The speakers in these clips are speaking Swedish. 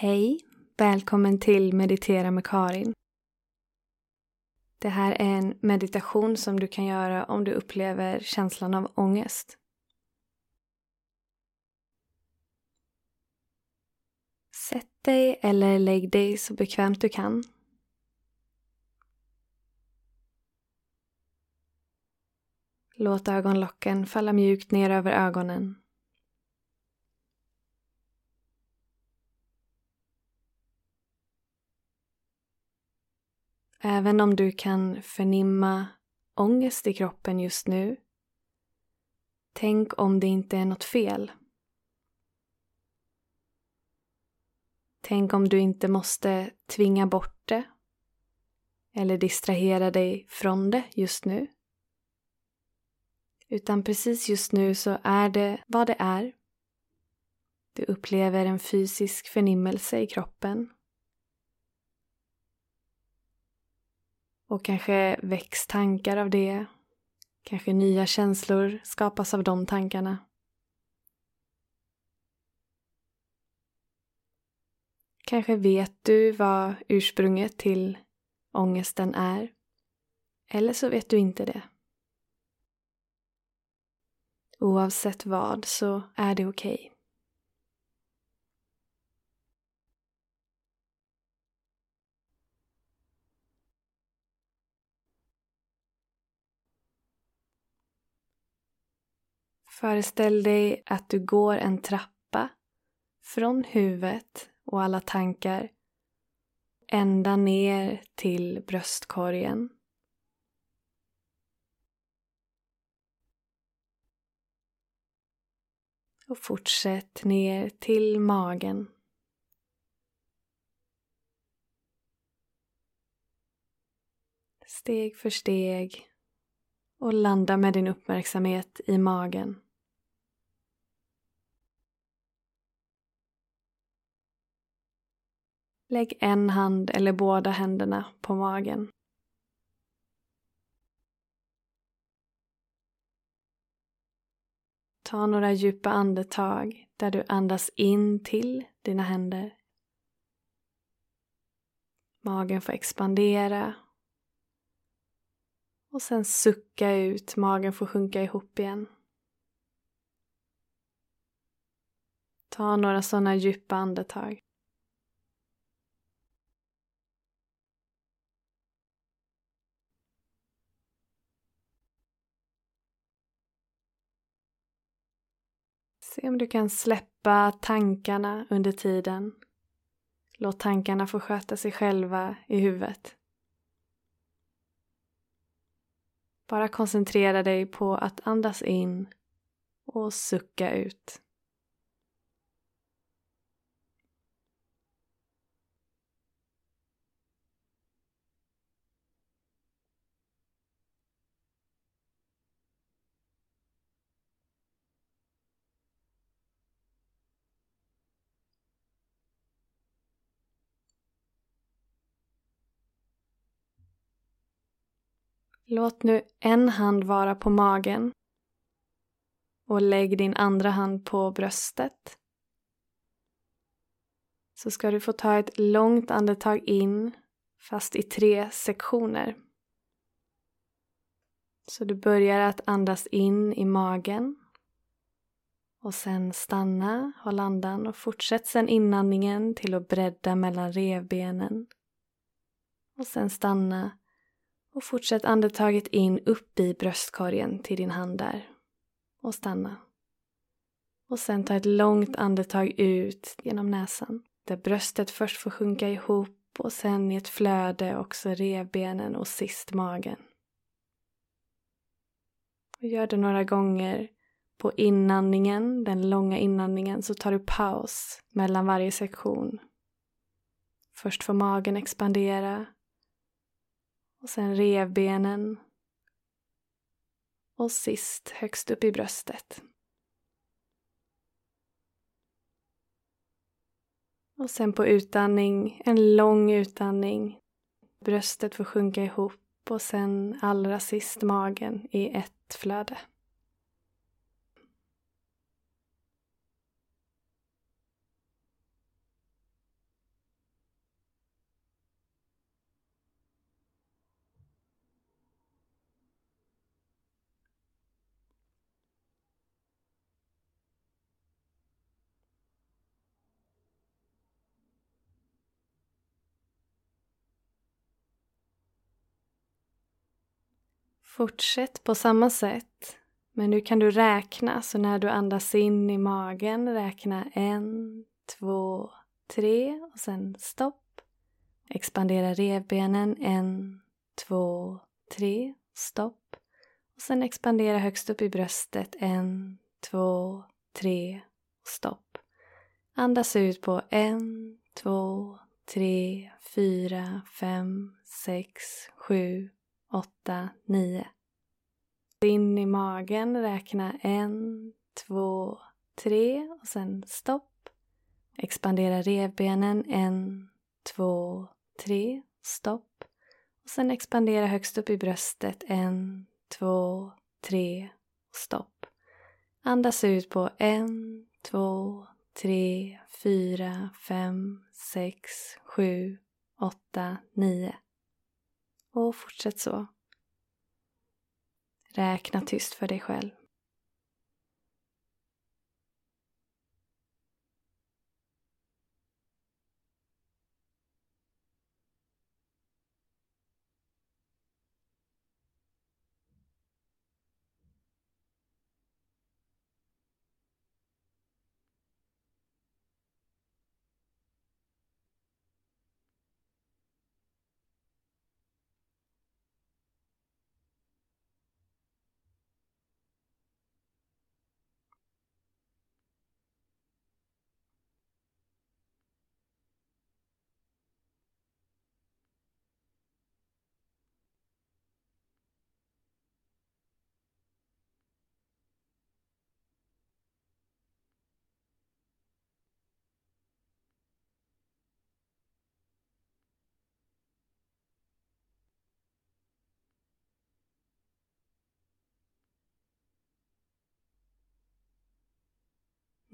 Hej! Välkommen till Meditera med Karin. Det här är en meditation som du kan göra om du upplever känslan av ångest. Sätt dig eller lägg dig så bekvämt du kan. Låt ögonlocken falla mjukt ner över ögonen. Även om du kan förnimma ångest i kroppen just nu, tänk om det inte är något fel. Tänk om du inte måste tvinga bort det eller distrahera dig från det just nu. Utan precis just nu så är det vad det är. Du upplever en fysisk förnimmelse i kroppen. Och kanske väcks tankar av det. Kanske nya känslor skapas av de tankarna. Kanske vet du vad ursprunget till ångesten är. Eller så vet du inte det. Oavsett vad så är det okej. Okay. Föreställ dig att du går en trappa från huvudet och alla tankar ända ner till bröstkorgen. Och fortsätt ner till magen. Steg för steg och landa med din uppmärksamhet i magen. Lägg en hand eller båda händerna på magen. Ta några djupa andetag där du andas in till dina händer. Magen får expandera. Och sen sucka ut, magen får sjunka ihop igen. Ta några sådana djupa andetag. Se om du kan släppa tankarna under tiden. Låt tankarna få sköta sig själva i huvudet. Bara koncentrera dig på att andas in och sucka ut. Låt nu en hand vara på magen och lägg din andra hand på bröstet. Så ska du få ta ett långt andetag in fast i tre sektioner. Så du börjar att andas in i magen och sen stanna, håll andan och fortsätt sen inandningen till att bredda mellan revbenen. Och sen stanna och fortsätt andetaget in upp i bröstkorgen till din hand där. Och stanna. Och sen ta ett långt andetag ut genom näsan. Där bröstet först får sjunka ihop och sen i ett flöde också revbenen och sist magen. Och gör det några gånger. På inandningen, den långa inandningen, så tar du paus mellan varje sektion. Först får magen expandera och sen revbenen. Och sist högst upp i bröstet. Och sen på utandning, en lång utandning. Bröstet får sjunka ihop och sen allra sist magen i ett flöde. Fortsätt på samma sätt, men nu kan du räkna. Så när du andas in i magen, räkna en, två, tre och sen stopp. Expandera revbenen, en, två, tre, stopp. Och sen expandera högst upp i bröstet, en, två, tre, stopp. Andas ut på en, två, tre, fyra, fem, sex, sju, åtta, nio. In i magen, räkna en, två, tre och sen stopp. Expandera revbenen, en, två, tre, stopp. Och sen expandera högst upp i bröstet, en, två, tre, stopp. Andas ut på en, två, tre, fyra, fem, sex, sju, åtta, nio. Och fortsätt så. Räkna tyst för dig själv.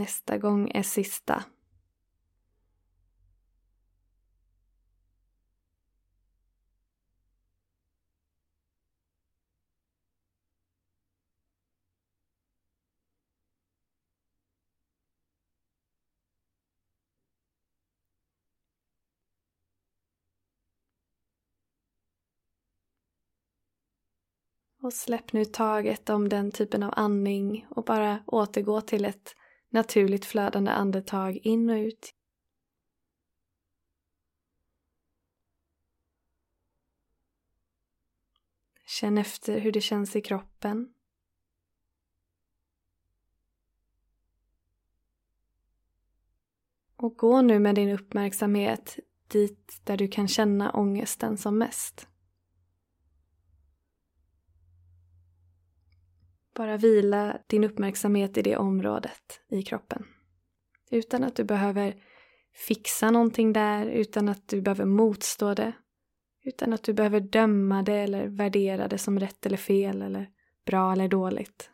Nästa gång är sista. Och släpp nu taget om den typen av andning och bara återgå till ett naturligt flödande andetag in och ut. Känn efter hur det känns i kroppen. Och gå nu med din uppmärksamhet dit där du kan känna ångesten som mest. Bara vila din uppmärksamhet i det området i kroppen. Utan att du behöver fixa någonting där, utan att du behöver motstå det. Utan att du behöver döma det eller värdera det som rätt eller fel eller bra eller dåligt.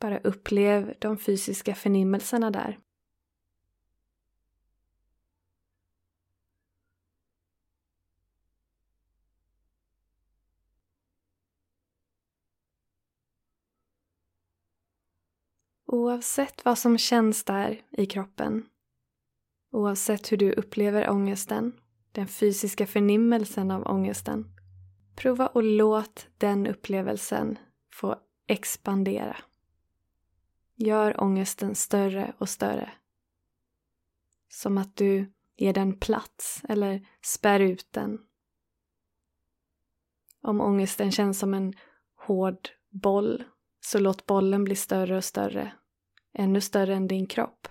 Bara upplev de fysiska förnimmelserna där. Oavsett vad som känns där i kroppen, oavsett hur du upplever ångesten, den fysiska förnimmelsen av ångesten, prova och låt den upplevelsen få expandera. Gör ångesten större och större. Som att du ger den plats eller spär ut den. Om ångesten känns som en hård boll så låt bollen bli större och större. Ännu större än din kropp.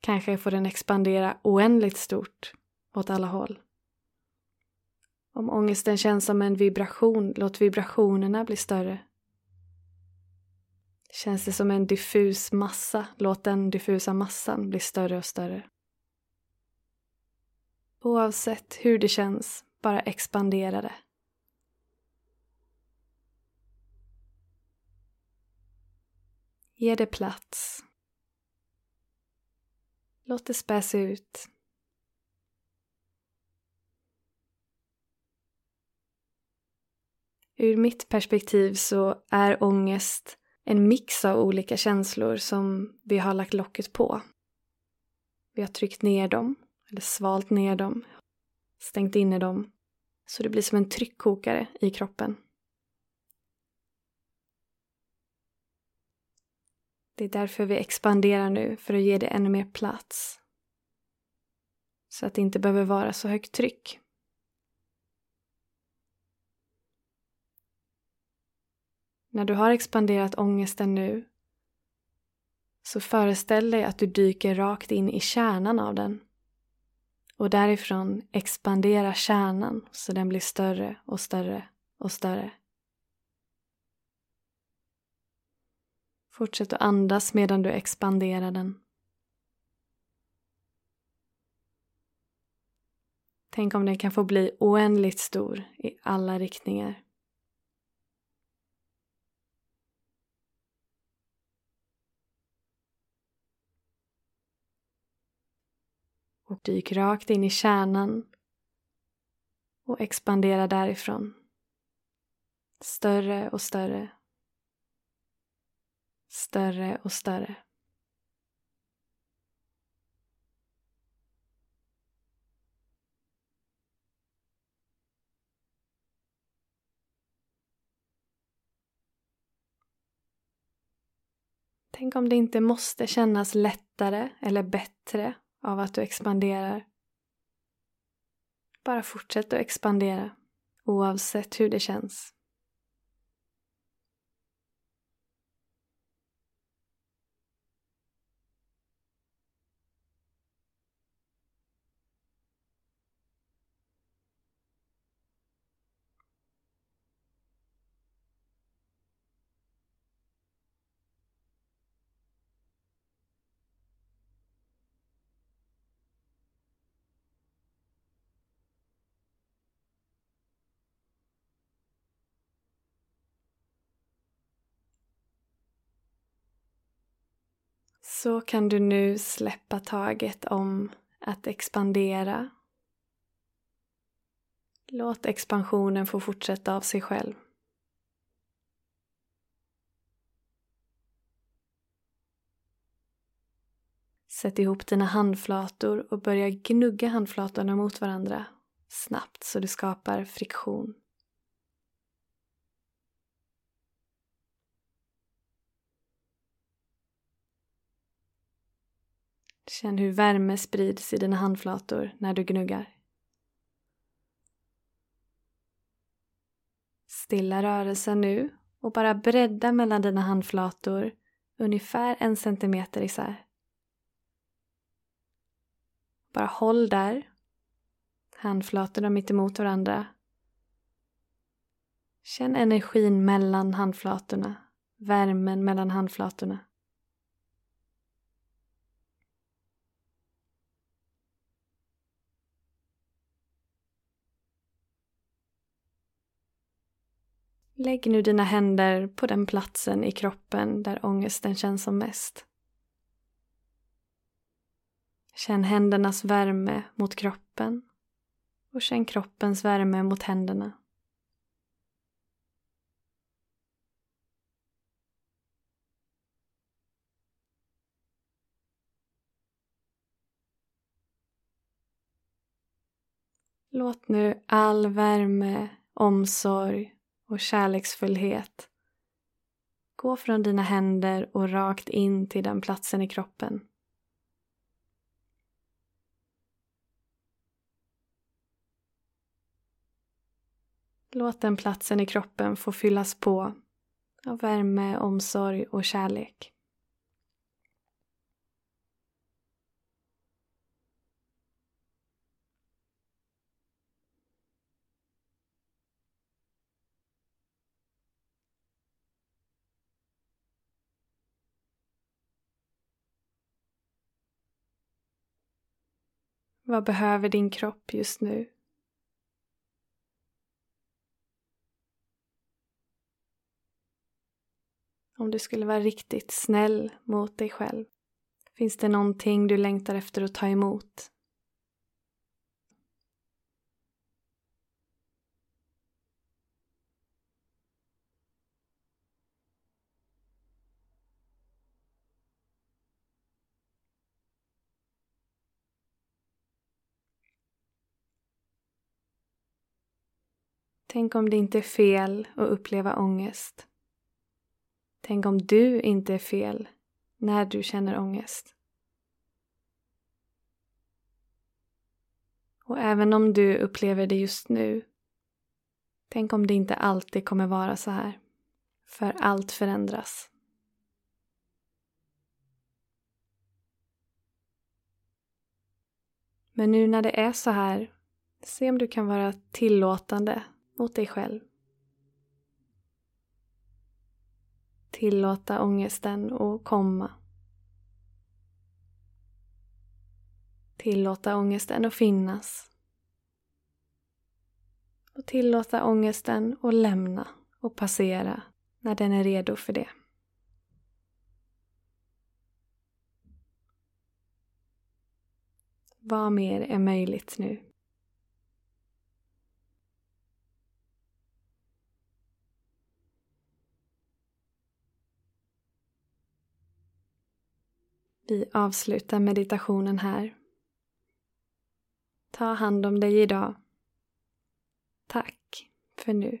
Kanske får den expandera oändligt stort åt alla håll. Om ångesten känns som en vibration, låt vibrationerna bli större. Känns det som en diffus massa, låt den diffusa massan bli större och större. Oavsett hur det känns, bara expandera det. Ge det plats. Låt det späs ut. Ur mitt perspektiv så är ångest en mix av olika känslor som vi har lagt locket på. Vi har tryckt ner dem, eller svalt ner dem, stängt inne dem, så det blir som en tryckkokare i kroppen. Det är därför vi expanderar nu, för att ge det ännu mer plats. Så att det inte behöver vara så högt tryck. När du har expanderat ångesten nu så föreställ dig att du dyker rakt in i kärnan av den. Och därifrån expandera kärnan så den blir större och större och större. Fortsätt att andas medan du expanderar den. Tänk om den kan få bli oändligt stor i alla riktningar. Och dyk rakt in i kärnan och expandera därifrån. Större och större. Större och större. Tänk om det inte måste kännas lättare eller bättre av att du expanderar. Bara fortsätt att expandera oavsett hur det känns. Så kan du nu släppa taget om att expandera. Låt expansionen få fortsätta av sig själv. Sätt ihop dina handflator och börja gnugga handflatorna mot varandra snabbt så du skapar friktion. Känn hur värme sprids i dina handflator när du gnuggar. Stilla rörelsen nu och bara bredda mellan dina handflator ungefär en centimeter isär. Bara håll där. Handflatorna mitt emot varandra. Känn energin mellan handflatorna, värmen mellan handflatorna. Lägg nu dina händer på den platsen i kroppen där ångesten känns som mest. Känn händernas värme mot kroppen och känn kroppens värme mot händerna. Låt nu all värme, omsorg och kärleksfullhet gå från dina händer och rakt in till den platsen i kroppen. Låt den platsen i kroppen få fyllas på av värme, omsorg och kärlek. Vad behöver din kropp just nu? Om du skulle vara riktigt snäll mot dig själv, finns det någonting du längtar efter att ta emot? Tänk om det inte är fel att uppleva ångest. Tänk om du inte är fel när du känner ångest. Och även om du upplever det just nu, tänk om det inte alltid kommer vara så här. För allt förändras. Men nu när det är så här, se om du kan vara tillåtande mot dig själv. Tillåta ångesten att komma. Tillåta ångesten att finnas. Och tillåta ångesten att lämna och passera när den är redo för det. Vad mer är möjligt nu? Vi avslutar meditationen här. Ta hand om dig idag. Tack för nu.